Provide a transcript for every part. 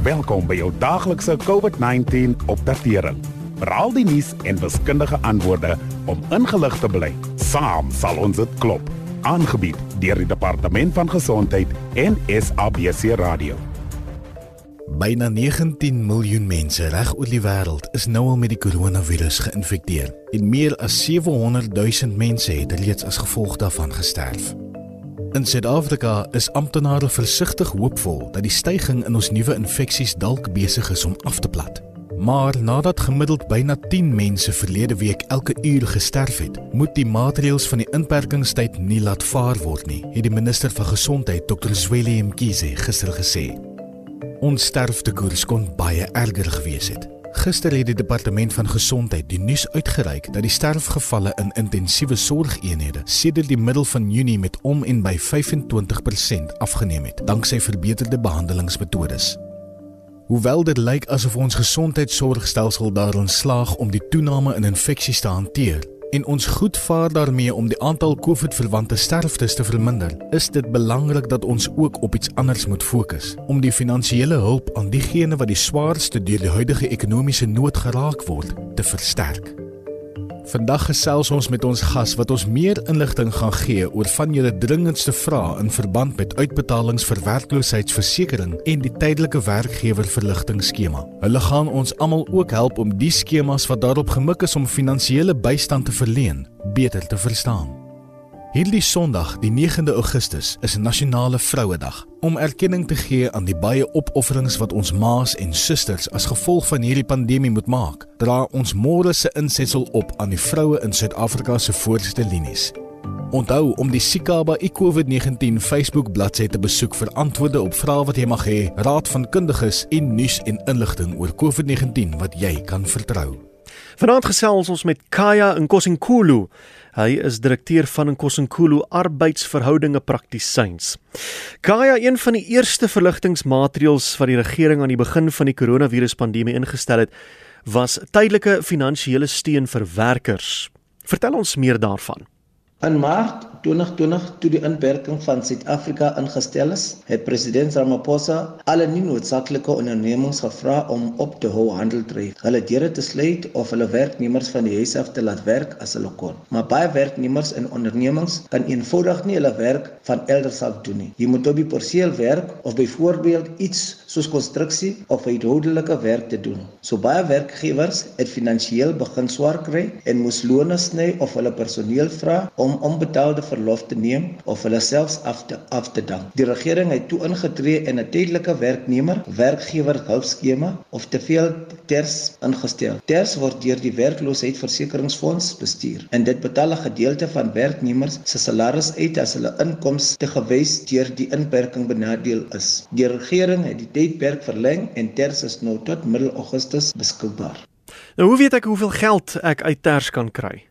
Welkom by jou daglikse COVID-19 opdatering. Veral die nuus en wiskundige antwoorde om ingelig te bly. Saam sal ons dit klop. Aangebied deur die Departement van Gesondheid en SABC Radio. Byna 19 miljoen mense reg oor die wêreld is nou al met die koronavirus geïnfekteer. En meer as 700 000 mense het reeds as gevolg daarvan gesterf. In Suid-Afrika is amptenare versigtig hoopvol dat die stygings in ons nuwe infeksies dalk besig is om af te plat. Maar nadat gemiddeld byna 10 mense verlede week elke uur gesterf het, moet die maatreëls van die inperkingstyd nie laat vaar word nie, het die minister van gesondheid Dr. Zweli Mkhize gister gesê. Ons sterftekoers kon baie erger gewees het. Gister het die departement van gesondheid die nuus uitgereik dat die sterfgevalle in intensiewe sorgeenhede sedert die middel van Junie met om en by 25% afgeneem het danksy verbeterde behandelingsmetodes. Hoewel dit lyk asof ons gesondheidsorgstelsel daarin slaag om die toename in infeksies te hanteer, en ons goed vaar daarmee om die aantal COVID-verwante sterftes te verminder, is dit belangrik dat ons ook op iets anders moet fokus om die finansiële hulp aan diegene wat die swaarste deur die huidige ekonomiese nood geraak word, te versterk. Vandag gesels ons met ons gas wat ons meer inligting gaan gee oor van julle dringendste vrae in verband met uitbetalings vir werkloosheidsversekering en die tydelike werkgewerverligtingskema. Hulle gaan ons almal ook help om die skemas wat daarop gemik is om finansiële bystand te verleen, beter te verstaan. Hierdie Sondag, die 9de Augustus, is nasionale vrouedag om erkenning te gee aan die baie opofferings wat ons ma's en susters as gevolg van hierdie pandemie moet maak. Dra ons môre se insetsel op aan die vroue in Suid-Afrika se voorste linies. Onthou om die Sikaba iCOVID-19 Facebook bladsy te besoek vir antwoorde op vrae wat jy mag hê, raad van kundiges en nuus en inligting oor COVID-19 wat jy kan vertrou. Vanaand gesels ons met Kaya Nkosinkulu. Hy is direkteur van Nkosinkulu Arbeidsverhoudinge Praktisyns. Kaya, een van die eerste verligtingmaatreëls wat die regering aan die begin van die koronaviruspandemie ingestel het, was tydelike finansiële steun vir werkers. Vertel ons meer daarvan. In Maart 2020, toe die inperking van Suid-Afrika ingestel is, het president Ramaphosa alle nie noodsaaklike ondernemings gevra om op te hou handel dryf. Hulle deure te sluit of hulle werknemers van die huis af te laat werk as hulle kon. Maar baie werknemers en ondernemings kan eenvoudig nie hulle werk van elders af doen nie. Jy moet op die perseel werk of byvoorbeeld iets soos konstruksie of huishoudelike werk te doen. So baie werkgewers het finansiëel begin swaar kry en moes loone sny of hulle personeel vra om om onbetaalde verlof te neem of hulle selfs af te af te dank. Die regering het toe ingetree en 'n tydelike werknemer werkgewer hulpskema of te veel TERS ingestel. TERS word deur die werkloosheidsversekeringsfonds bestuur en dit betaal 'n gedeelte van werknemers se salaris uit as hulle inkomste gewys deur die inperking benadeel is. Die regering het die tydperk verleng en TERS is nou tot middel Augustus beskikbaar. Nou hoe weet ek hoeveel geld ek uit TERS kan kry?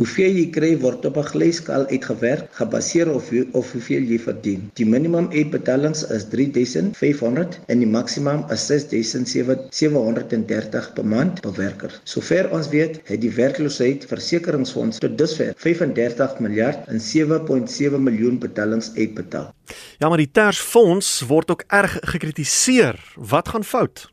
Hoeveel jy kry word op 'n glyskaal uitgewerk gebaseer op hoe, of hoeveel jy verdien. Die minimum uitbetalings is 3500 en die maksimum is 6730 per maand per werker. Sover ons weet, het die werkloosheidsversekeringsfonds tot dusver 35 miljard en 7.7 miljoen betalings uitbetaal. Ja, maar die TERS-fonds word ook erg gekritiseer. Wat gaan fout?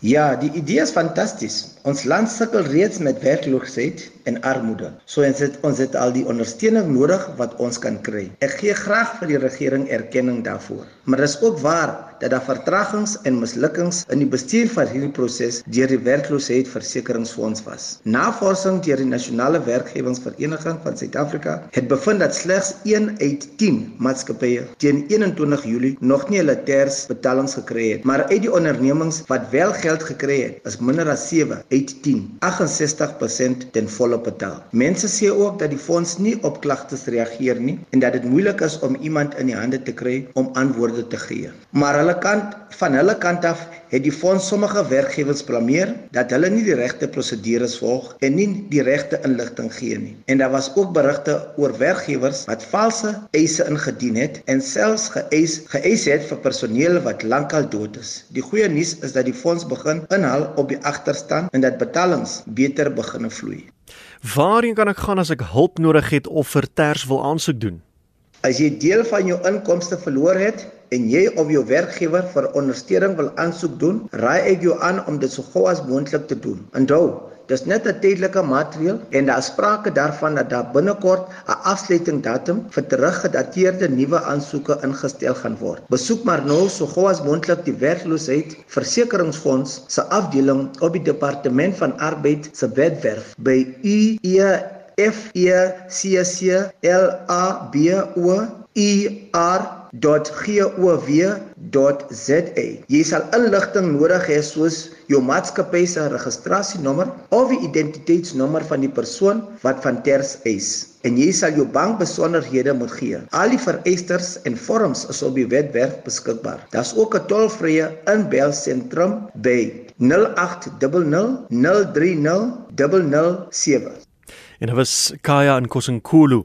Ja, die idee is fantasties. Ons land sukkel reeds met werkloosheid en armoede. So ons het ons het al die ondersteuning nodig wat ons kan kry. Ek gee graag vir die regering erkenning daarvoor. Maar dit is ook waar dat daar vertragings en mislukkings in die bestuur van hierdie proses deur die werkloosheidsversekeringsfonds was. Navorsing deur die Nasionale Werkgewersvereniging van Suid-Afrika het bevind dat slegs 1 uit 10 maatskappye teen 21 Julie nog nie hulle TERS betalings gekry het, maar uit die ondernemings wat wel geld gekry het, is minder as 7 uit 10, 68% ten volle betaal. Mense sê ook dat die fonds nie op klagtes reageer nie en dat dit moeilik is om iemand in die hande te kry om antwoorde te gee. Maar hulle kant van hulle kant af het die fonds sommige werkgewers blameer dat hulle nie die regte prosedures volg en nie die regte inligting gee nie. En daar was ook berigte oor werkgewers wat valse eise ingedien het en selfs geëis geëis het vir personeel wat lankal dood is. Die goeie nuus is dat die fonds begin inhaal op die agterstand en dat betalings beter begine vloei. Waarheen kan ek gaan as ek hulp nodig het of vir ters wil aansoek doen? As jy deel van jou inkomste verloor het, en jy of jou werkgewer vir ondersteuning wil aansoek doen, raai ek jou aan om dit so gou as moontlik te doen. Onthou, dis net 'n tydelike maatreël en daar sprake daarvan dat daar binnekort 'n afsluitingdatum vir teruggedateerde nuwe aansoeke ingestel gaan word. Besoek maar nou so gou as moontlik die werkloosheid versekeringsfonds se afdeling op die departement van arbeid se webwerf by u F C C L A B O r.gov.za. Jy sal inligting nodig hê soos jou maatskappy se registrasienommer of die identiteitsnommer van die persoon wat van ters eis. En jy sal jou bankbesonderhede moet gee. Al die vereistes en vorms is op die webwerf beskikbaar. Daar's ook 'n tolvrye inbelsentrum by 0800 030 007. En dit was Kaya in Kosenkulu.